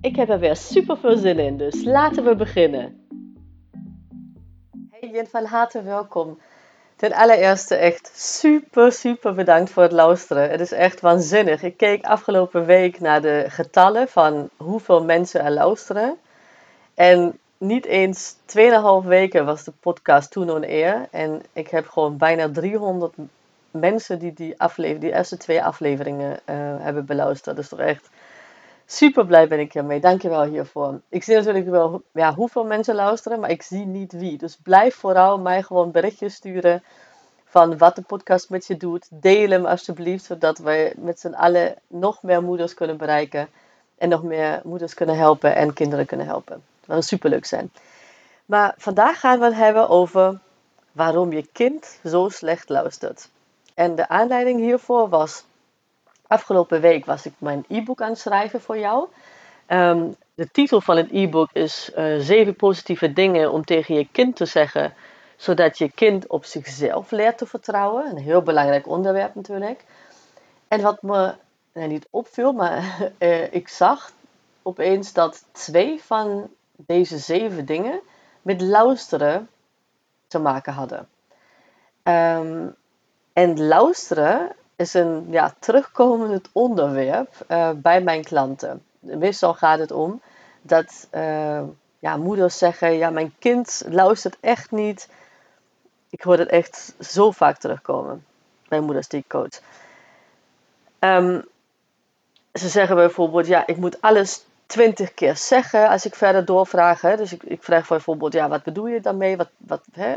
Ik heb er weer super veel zin in, dus laten we beginnen. Hey van harte welkom. Ten allereerste echt super, super bedankt voor het luisteren. Het is echt waanzinnig. Ik keek afgelopen week naar de getallen van hoeveel mensen er luisteren. En niet eens 2,5 weken was de podcast toen on air. En ik heb gewoon bijna 300 mensen die die, aflevering, die eerste twee afleveringen uh, hebben beluisterd. Dat is toch echt super blij ben ik hiermee. Dankjewel hiervoor. Ik zie natuurlijk wel ja, hoeveel mensen luisteren, maar ik zie niet wie. Dus blijf vooral mij gewoon berichtjes sturen van wat de podcast met je doet. Deel hem alsjeblieft, zodat wij met z'n allen nog meer moeders kunnen bereiken. En nog meer moeders kunnen helpen en kinderen kunnen helpen. Dat zou super leuk zijn. Maar vandaag gaan we het hebben over waarom je kind zo slecht luistert. En de aanleiding hiervoor was, afgelopen week was ik mijn e-book aan het schrijven voor jou. Ehm, de titel van het e-book is uh, Zeven positieve dingen om tegen je kind te zeggen, zodat je kind op zichzelf leert te vertrouwen. Een heel belangrijk onderwerp natuurlijk. En wat me niet opviel, maar uh, ik zag opeens dat twee van deze zeven dingen met luisteren te maken hadden. Um, en luisteren is een ja, terugkomend onderwerp uh, bij mijn klanten. Meestal gaat het om dat uh, ja, moeders zeggen: Ja, mijn kind luistert echt niet. Ik hoor het echt zo vaak terugkomen bij moeders die ik coach. Um, ze zeggen bijvoorbeeld: Ja, ik moet alles twintig keer zeggen als ik verder doorvraag. Hè. Dus ik, ik vraag bijvoorbeeld: Ja, wat bedoel je daarmee? Wat, wat, hè?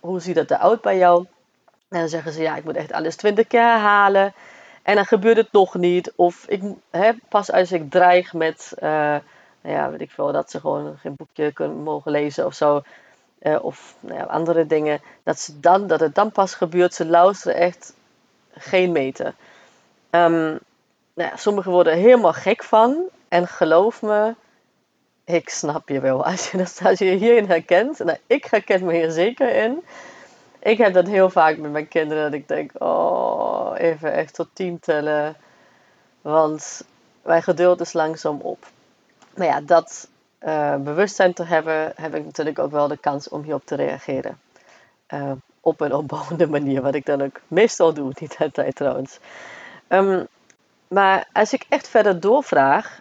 Hoe ziet het eruit bij jou? En dan zeggen ze, ja, ik moet echt alles twintig keer herhalen. En dan gebeurt het nog niet. Of ik, hè, pas als ik dreig met, nou ja, weet ik veel, dat ze gewoon geen boekje kunnen mogen lezen of zo. Uh, of nou ja, andere dingen. Dat, ze dan, dat het dan pas gebeurt. Ze luisteren echt geen meter. Um, nou ja, sommigen worden helemaal gek van. En geloof me, ik snap je wel. Als je, als je je hierin herkent. Nou, ik herken me hier zeker in ik heb dat heel vaak met mijn kinderen. Dat ik denk, oh, even echt tot tien tellen. Want mijn geduld is langzaam op. Maar ja, dat uh, bewustzijn te hebben, heb ik natuurlijk ook wel de kans om hierop te reageren. Uh, op een opbouwende manier, wat ik dan ook meestal doe, niet altijd trouwens. Um, maar als ik echt verder doorvraag,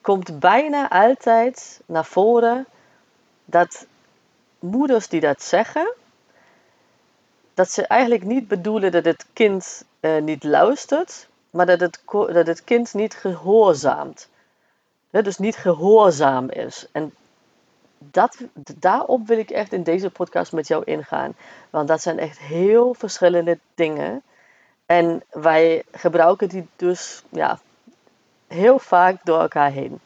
komt bijna altijd naar voren dat moeders die dat zeggen, dat ze eigenlijk niet bedoelen dat het kind uh, niet luistert, maar dat het, dat het kind niet gehoorzaamt. dus niet gehoorzaam is. En dat, daarop wil ik echt in deze podcast met jou ingaan. Want dat zijn echt heel verschillende dingen. En wij gebruiken die dus ja, heel vaak door elkaar heen.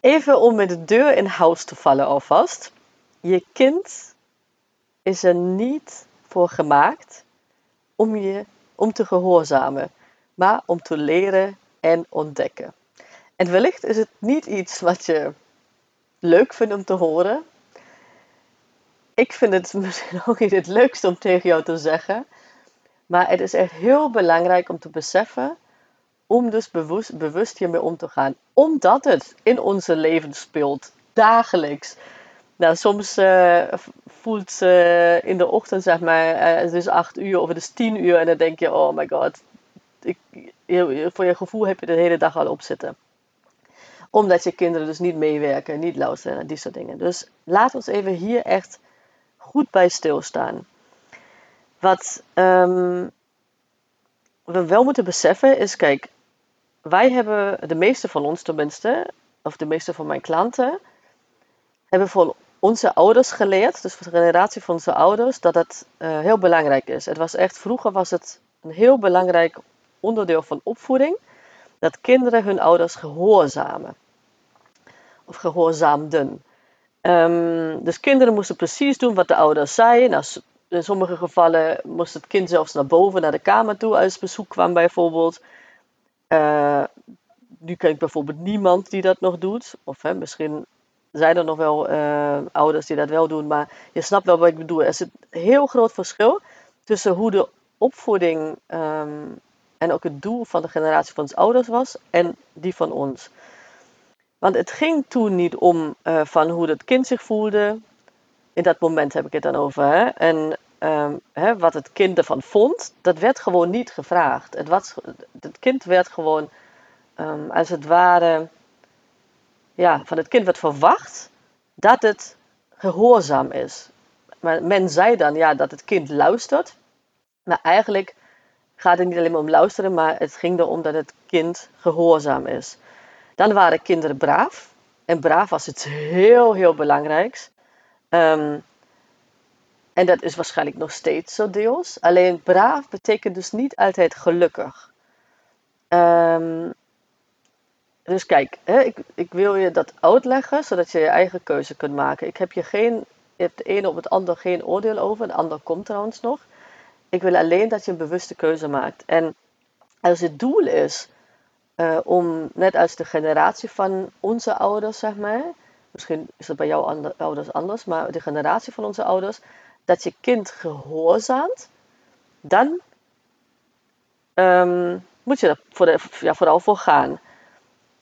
Even om met de deur in huis te vallen alvast. Je kind is er niet voor gemaakt om je om te gehoorzamen, maar om te leren en ontdekken. En wellicht is het niet iets wat je leuk vindt om te horen. Ik vind het misschien ook niet het leukste om tegen jou te zeggen. Maar het is echt heel belangrijk om te beseffen om dus bewust, bewust hiermee om te gaan. Omdat het in onze leven speelt, dagelijks. Nou, soms uh, voelt ze in de ochtend, zeg maar, uh, het is acht uur of het is tien uur en dan denk je, oh my god, ik, voor je gevoel heb je de hele dag al op zitten. Omdat je kinderen dus niet meewerken, niet luisteren en die soort dingen. Dus laat ons even hier echt goed bij stilstaan. Wat um, we wel moeten beseffen is, kijk, wij hebben, de meeste van ons tenminste, of de meeste van mijn klanten, hebben voor onze ouders geleerd, dus voor de generatie van onze ouders, dat het uh, heel belangrijk is. Het was echt, vroeger was het een heel belangrijk onderdeel van opvoeding. dat kinderen hun ouders gehoorzamen. Of gehoorzaamden. Um, dus kinderen moesten precies doen wat de ouders zeiden. Nou, in sommige gevallen moest het kind zelfs naar boven, naar de kamer toe, als bezoek kwam bijvoorbeeld. Uh, nu ken ik bijvoorbeeld niemand die dat nog doet. Of hè, misschien zijn er nog wel uh, ouders die dat wel doen, maar je snapt wel wat ik bedoel. Er is een heel groot verschil tussen hoe de opvoeding um, en ook het doel van de generatie van ons ouders was en die van ons. Want het ging toen niet om uh, van hoe het kind zich voelde. In dat moment heb ik het dan over. Hè? En um, hè, wat het kind ervan vond, dat werd gewoon niet gevraagd. Het, het kind werd gewoon, um, als het ware, ja, van het kind werd verwacht dat het gehoorzaam is. Maar men zei dan ja, dat het kind luistert. Maar eigenlijk gaat het niet alleen om luisteren, maar het ging erom dat het kind gehoorzaam is. Dan waren kinderen braaf. En braaf was iets heel, heel belangrijks. Um, en dat is waarschijnlijk nog steeds zo deels. Alleen braaf betekent dus niet altijd gelukkig. Um, dus kijk, hè, ik, ik, wil je dat uitleggen zodat je je eigen keuze kunt maken. Ik heb je geen, je hebt de ene op het ander geen oordeel over, de ander komt trouwens nog. Ik wil alleen dat je een bewuste keuze maakt. En als het doel is uh, om, net als de generatie van onze ouders, zeg maar, misschien is het bij jouw ouders anders, maar de generatie van onze ouders, dat je kind gehoorzaamt, dan um, moet je er voor de, ja, vooral voor gaan.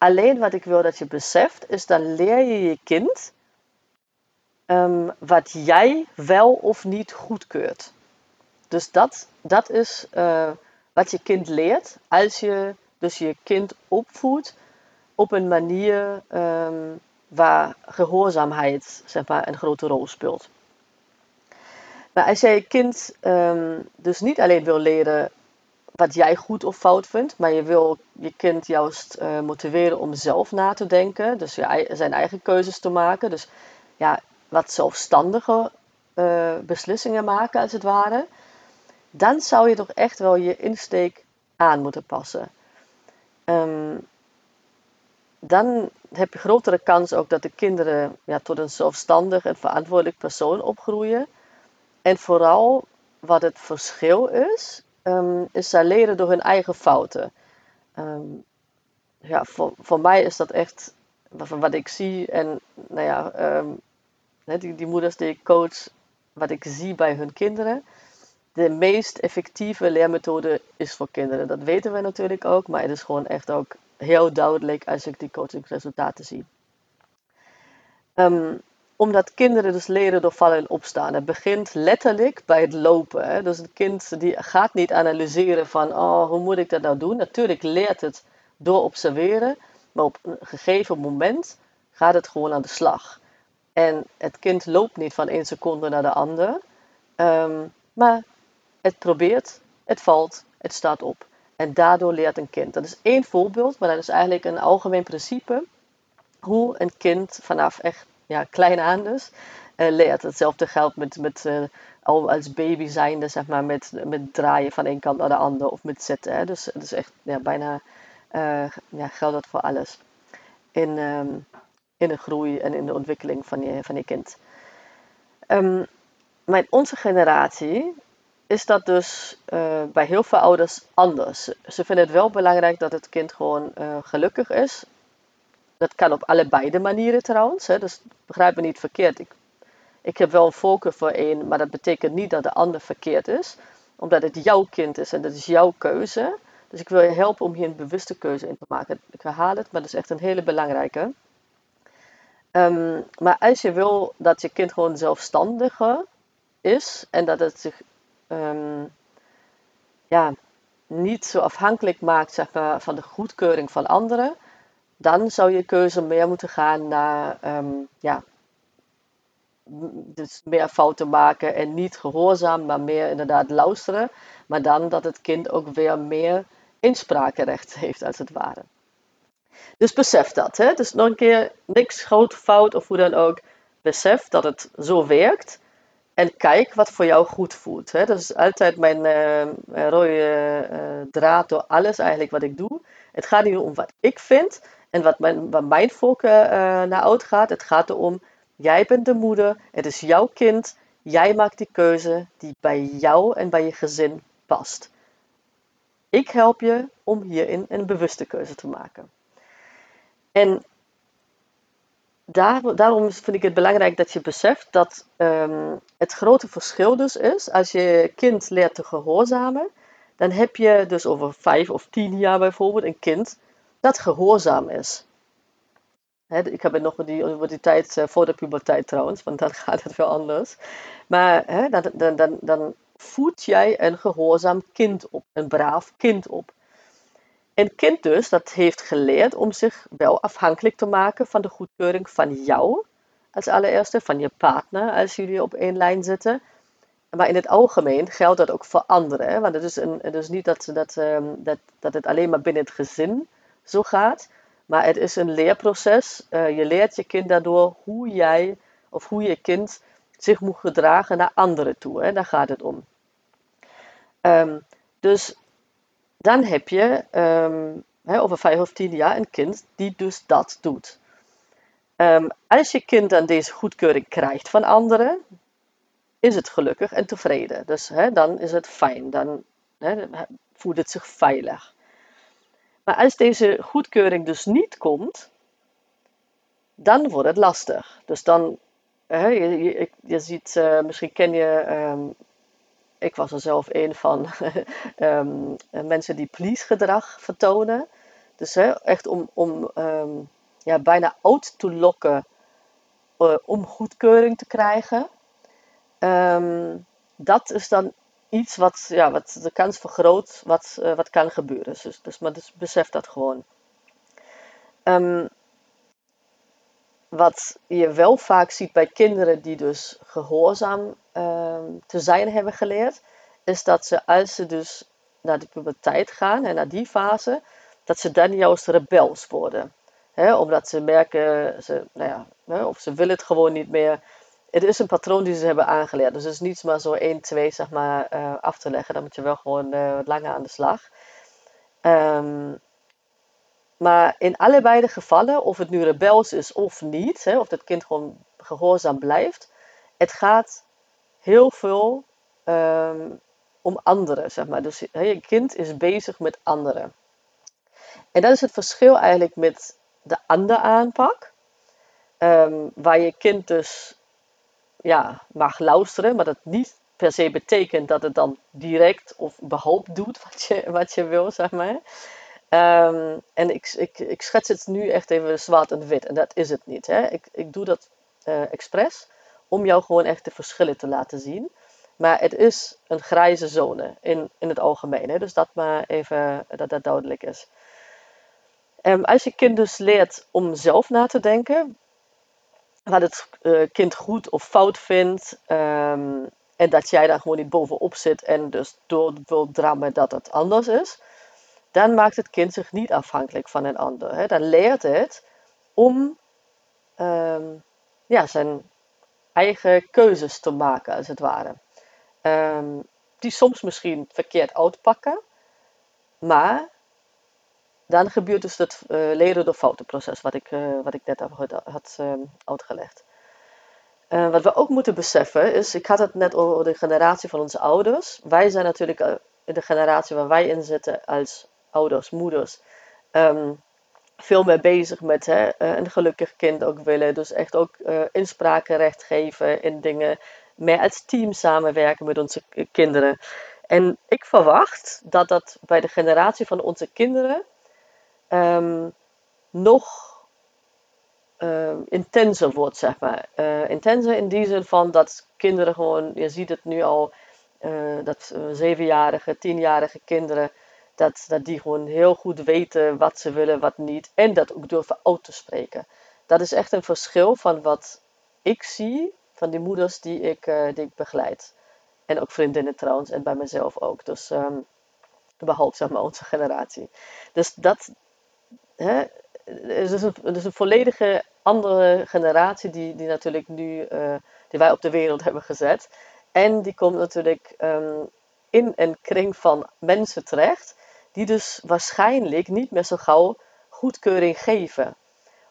Alleen wat ik wil dat je beseft, is dan leer je je kind um, wat jij wel of niet goedkeurt. Dus dat, dat is uh, wat je kind leert als je dus je kind opvoedt op een manier um, waar gehoorzaamheid zeg maar, een grote rol speelt. Maar als jij je kind um, dus niet alleen wil leren wat jij goed of fout vindt, maar je wil je kind juist uh, motiveren om zelf na te denken, dus zijn eigen keuzes te maken, dus ja, wat zelfstandige uh, beslissingen maken als het ware, dan zou je toch echt wel je insteek aan moeten passen. Um, dan heb je grotere kans ook dat de kinderen ja, tot een zelfstandig en verantwoordelijk persoon opgroeien. En vooral wat het verschil is, um, is zij leren door hun eigen fouten. Um, ja, voor, voor mij is dat echt van wat ik zie en nou ja, um, die, die moeders die ik coach, wat ik zie bij hun kinderen. De meest effectieve leermethode is voor kinderen. Dat weten we natuurlijk ook, maar het is gewoon echt ook heel duidelijk als ik die coachingsresultaten zie. Um, omdat kinderen dus leren door vallen en opstaan. Het begint letterlijk bij het lopen. Hè? Dus het kind die gaat niet analyseren van, oh, hoe moet ik dat nou doen? Natuurlijk leert het door observeren, maar op een gegeven moment gaat het gewoon aan de slag. En het kind loopt niet van één seconde naar de andere, um, maar het probeert, het valt, het staat op. En daardoor leert een kind. Dat is één voorbeeld, maar dat is eigenlijk een algemeen principe hoe een kind vanaf echt ja, klein aan dus uh, leert. Hetzelfde geldt met, met uh, al als baby zijnde, zeg maar, met, met draaien van één kant naar de andere of met zitten. Hè. Dus het is echt ja, bijna uh, ja, geldt dat voor alles. In, um, in de groei en in de ontwikkeling van je, van je kind. Um, maar in onze generatie is dat dus bij heel veel ouders anders. Ze vinden het wel belangrijk dat het kind gewoon gelukkig is. Dat kan op allebei de manieren trouwens. Hè. Dus begrijp me niet verkeerd. Ik, ik heb wel een voorkeur voor één, maar dat betekent niet dat de ander verkeerd is. Omdat het jouw kind is en dat is jouw keuze. Dus ik wil je helpen om hier een bewuste keuze in te maken. Ik herhaal het, maar dat is echt een hele belangrijke. Um, maar als je wil dat je kind gewoon zelfstandiger is en dat het zich um, ja, niet zo afhankelijk maakt van de goedkeuring van anderen, dan zou je keuze meer moeten gaan naar um, ja, dus meer fouten maken en niet gehoorzaam, maar meer inderdaad luisteren. Maar dan dat het kind ook weer meer insprakerecht heeft, als het ware. Dus besef dat. Hè? Dus nog een keer, niks groot fout of hoe dan ook. Besef dat het zo werkt. En kijk wat voor jou goed voelt. Hè? Dat is altijd mijn uh, rode uh, draad door alles eigenlijk wat ik doe. Het gaat niet om wat ik vind en wat mijn, wat mijn voorkeur uh, naar uitgaat. Het gaat erom, jij bent de moeder, het is jouw kind, jij maakt die keuze die bij jou en bij je gezin past. Ik help je om hierin een bewuste keuze te maken. En daar, daarom vind ik het belangrijk dat je beseft dat um, het grote verschil dus is, als je kind leert te gehoorzamen, dan heb je dus over vijf of tien jaar bijvoorbeeld een kind dat gehoorzaam is. ik heb het nog die, over die tijd uh, voor de puberteit trouwens, want dan gaat het wel anders. Maar dan, dan, dan, dan voed jij een gehoorzaam kind op, een braaf kind op. Een kind dus dat heeft geleerd om zich wel afhankelijk te maken van de goedkeuring van jou als allereerste, van je partner als jullie op één lijn zitten. Maar in het algemeen geldt dat ook voor anderen. Want het is, een, niet dat, dat, ehm, dat, dat het alleen maar binnen het gezin zo gaat. Maar het is een leerproces. Uh, je leert je kind daardoor hoe jij of hoe je kind zich moet gedragen naar anderen toe. Hè? Daar gaat het om. Um, dus dan heb je um, over vijf of tien jaar een kind die dus dat doet. Um, als je kind dan deze goedkeuring krijgt van anderen, is het gelukkig en tevreden. Dus hè, dan is het fijn, dan hè, voelt het zich veilig. Maar als deze goedkeuring dus niet komt, dan wordt het lastig. Dus dan, je, je, ziet, uh, misschien ken je um, ik was er zelf een van um, mensen die please gedrag vertonen. Dus hè, echt om, om um, ja, bijna oud te lokken uh, om goedkeuring te krijgen. Dat is dan iets wat, ja, wat de kans vergroot wat, uh, wat kan gebeuren. Dus, dus, maar dus besef dat gewoon. Um, wat je wel vaak ziet bij kinderen die dus gehoorzaam Ehm, te zijn hebben geleerd, is dat ze als ze dus naar de puberteit gaan en naar die fase, dat ze dan juist rebels worden. omdat ze merken, ze, nou ja, of ze willen het gewoon niet meer. Het is een patroon die ze hebben aangeleerd. Dus het is niet maar zo 1, 2 zeg maar, uh, af te leggen. Dan moet je wel gewoon uh, wat langer aan de slag. Um, maar in allebei de gevallen, of het nu rebels is of niet, hè, of dat kind gewoon gehoorzaam blijft, het gaat heel veel ehm, om anderen, zeg maar. Dus je kind is bezig met anderen. En dat is het verschil eigenlijk met de andere aanpak. Um, waar je kind dus ja, mag luisteren, maar dat niet per se betekent dat het dan direct of überhaupt doet wat je, wat je wil, zeg maar. Um, en ik, ik, ik schets het nu echt even zwart en wit. En dat is het niet. Hè? Ik, ik doe dat uh, expres om jou gewoon echt de verschillen te laten zien. Maar het is een grijze zone in, in het algemeen. Hè? Dus dat maar even dat dat duidelijk is. Um, als je kind dus leert om zelf na te denken, wat het uh, kind goed of fout vindt, um, en dat jij daar gewoon niet bovenop zit en dus door wil drammen dat het anders is, dan maakt het kind zich niet afhankelijk van een ander. Hè? Dan leert het om um, ja, zijn eigen keuzes te maken, als het ware. Um, die soms misschien verkeerd uitpakken, maar dan gebeurt dus het uh, leren door foutenproces, wat ik, uh, wat ik net had, um, uitgelegd. Uh, wat we ook moeten beseffen is, ik had het net over de generatie van onze ouders. Wij zijn natuurlijk in de generatie waar wij in zitten als ouders, moeders. Um, veel meer bezig met hè, eh, een gelukkig kind ook willen. Dus echt ook inspraakrecht geven in dingen. Meer als team samenwerken met onze kinderen. En ik verwacht dat dat bij de generatie van onze kinderen um, nog uh, intenser wordt, zeg maar. Uh, intenser in die zin van dat kinderen gewoon, je ziet het nu al, dat zevenjarige, tienjarige kinderen dat, dat die gewoon heel goed weten wat ze willen, wat niet. En dat ook durven uit te spreken. Dat is echt een verschil van wat ik zie van die moeders die ik, die ik begeleid. En ook vriendinnen trouwens, en bij mezelf ook. Dus um, behalve zeg maar onze generatie. Dus dat hè, is dus een, een volledige andere generatie die, die natuurlijk nu, uh, die wij op de wereld hebben gezet. En die komt natuurlijk um, in een kring van mensen terecht die dus waarschijnlijk niet meer zo gauw goedkeuring geven.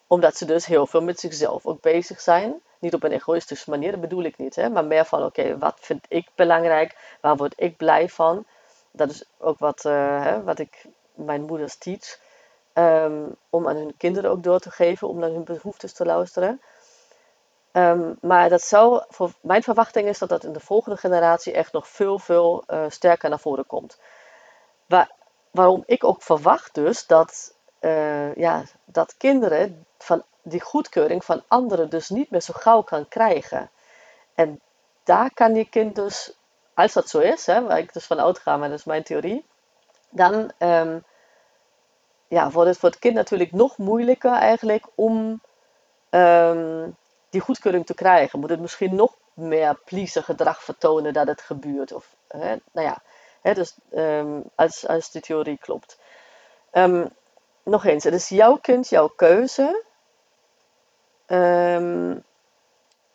Omdat ze dus heel veel met zichzelf ook bezig zijn. Niet op een egoïstische manier, dat bedoel ik niet. Hè? Maar meer van, oké, wat vind ik belangrijk? Waar word ik blij van? Dat is ook wat, uh, hè, wat ik mijn moeders teach. Um, om aan hun kinderen ook door te geven, om naar hun behoeftes te luisteren. Um, maar dat zou, voor mijn verwachting is dat dat in de volgende generatie echt nog veel, veel uh, sterker naar voren komt. Waar, waarom ik ook verwacht dus dat, uh, ja, dat kinderen van die goedkeuring van anderen dus niet meer zo gauw kan krijgen. En daar kan je kind dus, als dat zo is, hè, waar ik dus van uitga, maar dat is mijn theorie, dan um, ja, wordt het voor het kind natuurlijk nog moeilijker eigenlijk om um, die goedkeuring te krijgen. Moet het misschien nog meer pleaser gedrag vertonen dat het gebeurt. Of, hè, nou ja, hè, dus um, als, als de theorie klopt. Um, nog eens, het is jouw kind, jouw keuze.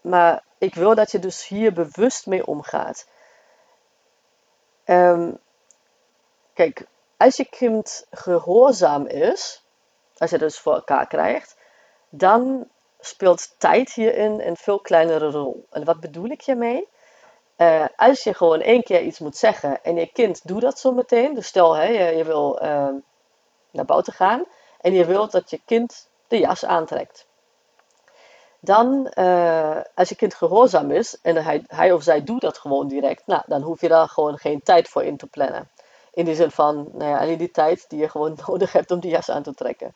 Maar ik wil dat je dus hier bewust mee omgaat. kijk, als je kind gehoorzaam is, als je dus voor elkaar krijgt, dan speelt tijd hierin een veel kleinere rol. En wat bedoel ik hiermee? Uh, als je gewoon één keer iets moet zeggen en je kind doet dat zo meteen, dus stel hè, je, wil uh, naar buiten gaan en je wilt dat je kind de jas aantrekt. Dan, uh, als je kind gehoorzaam is en hij, hij of zij doet dat gewoon direct, nou, dan hoef je daar gewoon geen tijd voor in te plannen. In die zin van, nou ja, alleen die tijd die je gewoon nodig hebt om die jas aan te trekken.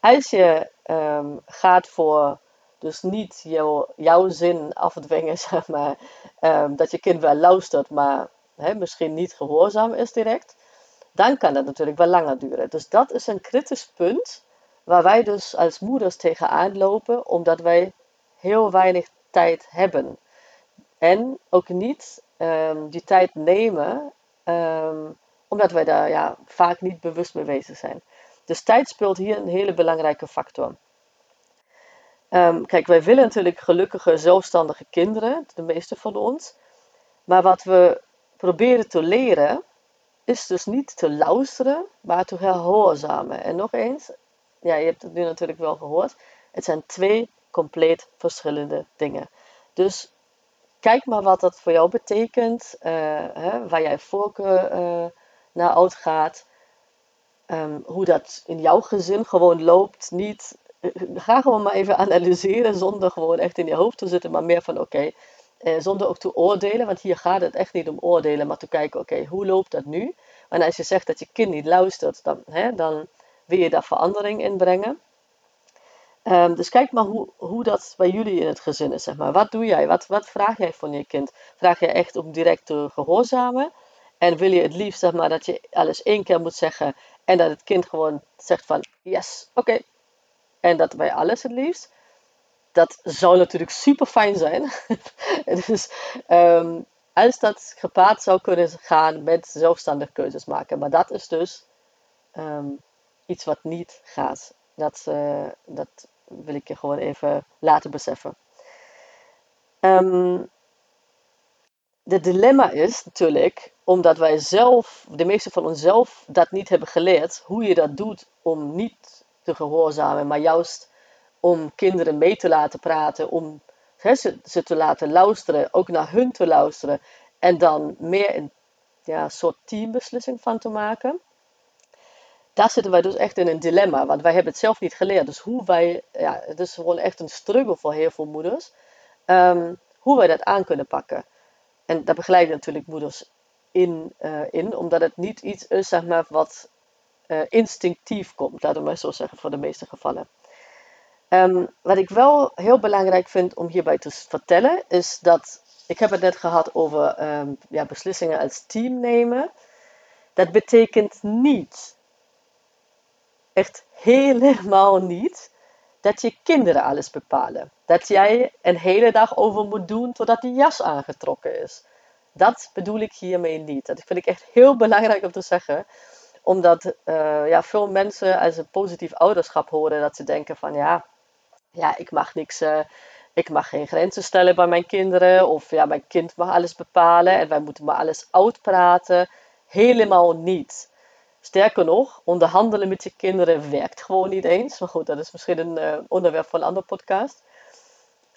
Als je um, gaat voor dus niet jou, jouw zin afdwingen, zeg maar, um, dat je kind wel luistert, maar misschien niet gehoorzaam is direct, dan kan dat natuurlijk wel langer duren. Dus dat is een kritisch punt waar wij dus als moeders tegenaan lopen, omdat wij heel weinig tijd hebben. En ook niet um, die tijd nemen, omdat wij daar ja, vaak niet bewust mee bezig zijn. Dus tijd speelt hier een hele belangrijke factor. Um, kijk, wij willen natuurlijk gelukkige, zelfstandige kinderen, de meeste van ons. Maar wat we proberen te leren, is dus niet te luisteren, maar te gehoorzamen. En nog eens, ja, je hebt het nu natuurlijk wel gehoord, het zijn twee compleet verschillende dingen. Dus kijk maar wat dat voor jou betekent, uh, hè, waar jij voorkeur uh, naar uitgaat. Um, hoe dat in jouw gezin gewoon loopt. Niet, uh, ga gewoon maar even analyseren zonder gewoon echt in je hoofd te zitten, maar meer van oké, uh, zonder ook te oordelen, want hier gaat het echt niet om oordelen, maar te kijken oké, hoe loopt dat nu? En als je zegt dat je kind niet luistert, dan, hè, dan wil je daar verandering in brengen. Um, dus kijk maar hoe, hoe dat bij jullie in het gezin is. Zeg maar. Wat doe jij? Wat, wat vraag jij van je kind? Vraag je echt om direct te gehoorzamen? En wil je het liefst zeg maar, dat je alles één keer moet zeggen en dat het kind gewoon zegt van yes, oké. En dat bij alles het liefst. Dat zou natuurlijk super fijn zijn. dus um, als dat gepaard zou kunnen gaan met zelfstandig keuzes maken. Maar dat is dus um, iets wat niet gaat. Dat, uh, dat wil ik je gewoon even laten beseffen. Um, de dilemma is natuurlijk, omdat wij zelf, de meeste van ons zelf, dat niet hebben geleerd, hoe je dat doet om niet te gehoorzamen, maar juist om kinderen mee te laten praten, om ze, ze, te laten luisteren, ook naar hun te luisteren en dan meer een ja, soort teambeslissing van te maken. Daar zitten wij dus echt in een dilemma, want wij hebben het zelf niet geleerd. Dus hoe wij, ja, het is gewoon echt een struggle voor heel veel moeders, um, hoe wij dat aan kunnen pakken. En daar begeleiden natuurlijk moeders in, uh, in, omdat het niet iets is zeg maar, wat uh, instinctief komt, laten we maar zo zeggen, voor de meeste gevallen. Um, wat ik wel heel belangrijk vind om hierbij te vertellen, is dat ik heb het net gehad over um, ja, beslissingen als team nemen. Dat betekent niet, echt helemaal niet, dat je kinderen alles bepalen. Dat jij een hele dag over moet doen totdat die jas aangetrokken is. Dat bedoel ik hiermee niet. Dat vind ik echt heel belangrijk om te zeggen. Omdat uh, ja, veel mensen als een positief ouderschap horen dat ze denken van ja, ja ik mag niks... Uh, ik mag geen grenzen stellen bij mijn kinderen. Of ja, mijn kind mag alles bepalen en wij moeten maar alles uitpraten. Helemaal niet. Sterker nog, onderhandelen met je kinderen werkt gewoon niet eens. Maar goed, dat is misschien een uh, onderwerp voor een andere podcast.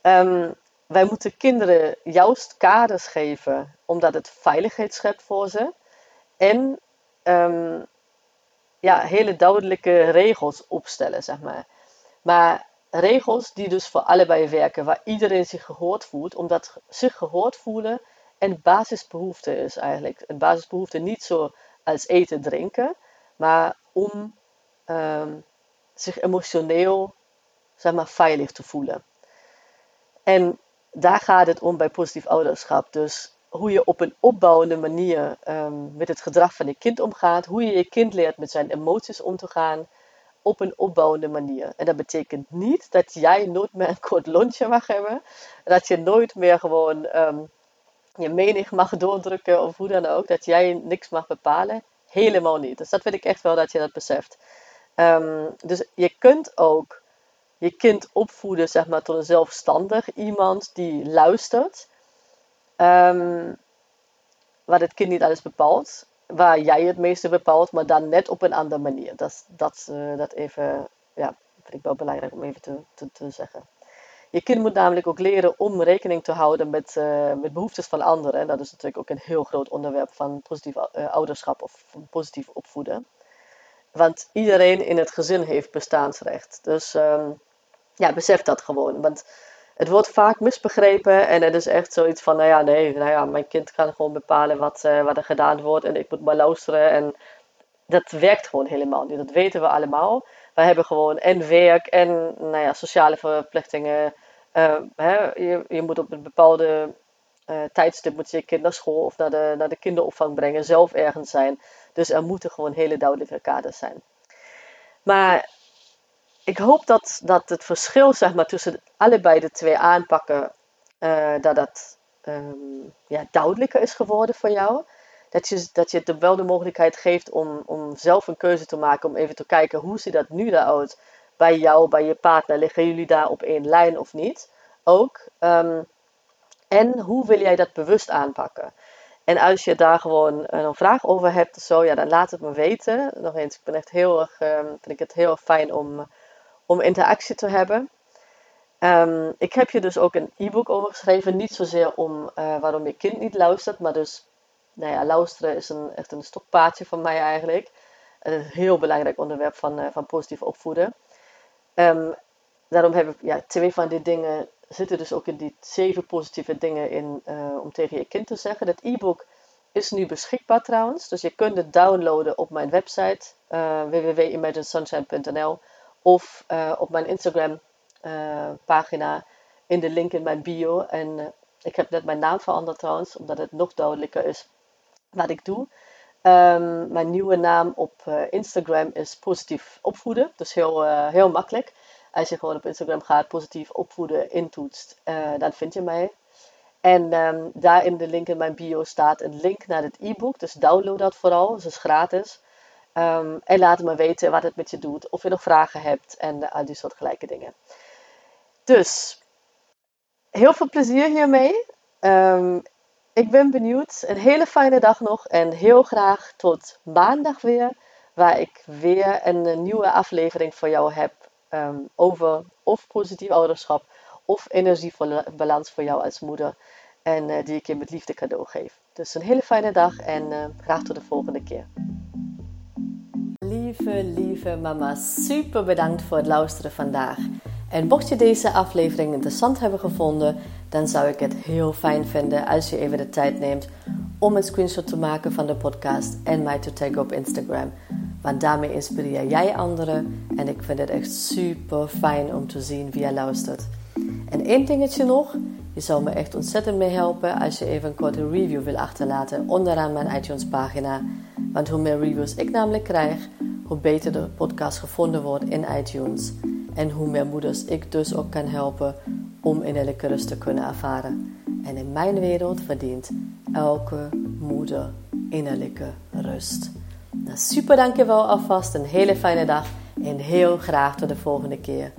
Um, wij moeten kinderen juist kaders geven, omdat het veiligheid schept voor ze. En um, ja, hele duidelijke regels opstellen, zeg maar. Maar regels die dus voor allebei werken, waar iedereen zich gehoord voelt, omdat zich gehoord voelen een basisbehoefte is eigenlijk. Een basisbehoefte niet zo als eten, drinken, maar om um, zich emotioneel zeg maar, veilig te voelen. En daar gaat het om bij positief ouderschap. Dus hoe je op een opbouwende manier um, met het gedrag van je kind omgaat, hoe je je kind leert met zijn emoties om te gaan op een opbouwende manier. En dat betekent niet dat jij nooit meer een kort lontje mag hebben, dat je nooit meer gewoon um, je mening mag doordrukken of hoe dan ook, dat jij niks mag bepalen. Helemaal niet. Dus dat vind ik echt wel dat je dat beseft. Um, dus je kunt ook je kind opvoeden zeg maar, tot een zelfstandig iemand die luistert. Um, waar het kind niet alles bepaalt. Waar jij het meeste bepaalt, maar dan net op een andere manier. Dat, dat, uh, dat even, ja, vind ik wel belangrijk om even te, te, te zeggen. Je kind moet namelijk ook leren om rekening te houden met, uh, met behoeftes van anderen. En dat is natuurlijk ook een heel groot onderwerp van positief uh, ouderschap of positief opvoeden. Want iedereen in het gezin heeft bestaansrecht. Dus um, ja, besef dat gewoon. Want het wordt vaak misbegrepen en het is echt zoiets van, nou ja, nee, nou ja, mijn kind kan gewoon bepalen wat, uh, wat er gedaan wordt en ik moet maar luisteren. En dat werkt gewoon helemaal niet. Dat weten we allemaal. We hebben gewoon en werk en nou ja, sociale verplichtingen. Uh, hè, je, je moet op een bepaalde uh, tijdstip moet je, je kind naar school of naar de, naar de kinderopvang brengen, zelf ergens zijn. Dus er moeten gewoon hele duidelijke kaders zijn. Maar ik hoop dat, dat het verschil zeg maar, tussen allebei de twee aanpakken, uh, dat dat um, ja, duidelijker is geworden voor jou. Dat je, dat je het wel de mogelijkheid geeft om, om zelf een keuze te maken, om even te kijken hoe ziet dat nu eruit bij jou, bij je partner. Liggen jullie daar op één lijn of niet? Ook. Um, en hoe wil jij dat bewust aanpakken? En als je daar gewoon een vraag over hebt, zo, ja, dan laat het me weten. Nog eens, ik ben echt heel erg, um, vind ik het heel erg fijn om om interactie te hebben. Um, ik heb je dus ook een e-book over geschreven. Niet zozeer om uh, waarom je kind niet luistert, maar dus, nou ja, luisteren is een, echt een stokpaardje van mij eigenlijk. Een heel belangrijk onderwerp van, uh, van positief opvoeden. Um, daarom heb ik, ja, twee van die dingen zitten dus ook in die zeven positieve dingen in uh, om tegen je kind te zeggen. Dat e-book is nu beschikbaar trouwens, dus je kunt het downloaden op mijn website www.imaginesunshine.nl of op mijn Instagram pagina in de link in mijn bio. En ik heb net mijn naam veranderd trouwens, omdat het nog duidelijker is wat ik doe. Um, mijn nieuwe naam op Instagram is positief opvoeden. Dus heel, heel makkelijk. Als je gewoon op Instagram gaat, positief opvoeden intoetst, dan vind je mij. En um, daar in de link in mijn bio staat een link naar het e-book. Dus download dat vooral. Dus het is gratis. Um, en laat me weten wat het met je doet, of je nog vragen hebt en uh, al die soort gelijke dingen. Dus, heel veel plezier hiermee. Ik ben benieuwd. Een hele fijne dag nog en heel graag tot maandag weer, waar ik weer een, een nieuwe aflevering voor jou heb um, over of positief ouderschap of energiebalans voor jou als moeder. En uh, die ik je met liefde cadeau geef. Dus een hele fijne dag en uh, graag tot de volgende keer. Lieve, lieve mama, super bedankt voor het luisteren vandaag. En mocht je deze aflevering interessant hebben gevonden, dan zou ik het heel fijn vinden als je even de tijd neemt om een screenshot te maken van de podcast en mij te taggen op Instagram. Want daarmee inspireer jij anderen en ik vind het echt super fijn om te zien wie je luistert. En één dingetje nog, je zou me echt ontzettend mee helpen als je even een korte review wil achterlaten onderaan mijn iTunes pagina. Want hoe meer reviews ik namelijk krijg, hoe beter de podcast gevonden wordt in iTunes. En hoe meer moeders ik dus ook kan helpen om innerlijke rust te kunnen ervaren. En in mijn wereld verdient elke moeder innerlijke rust. Nou, super dankjewel alvast, een hele fijne dag en heel graag tot de volgende keer.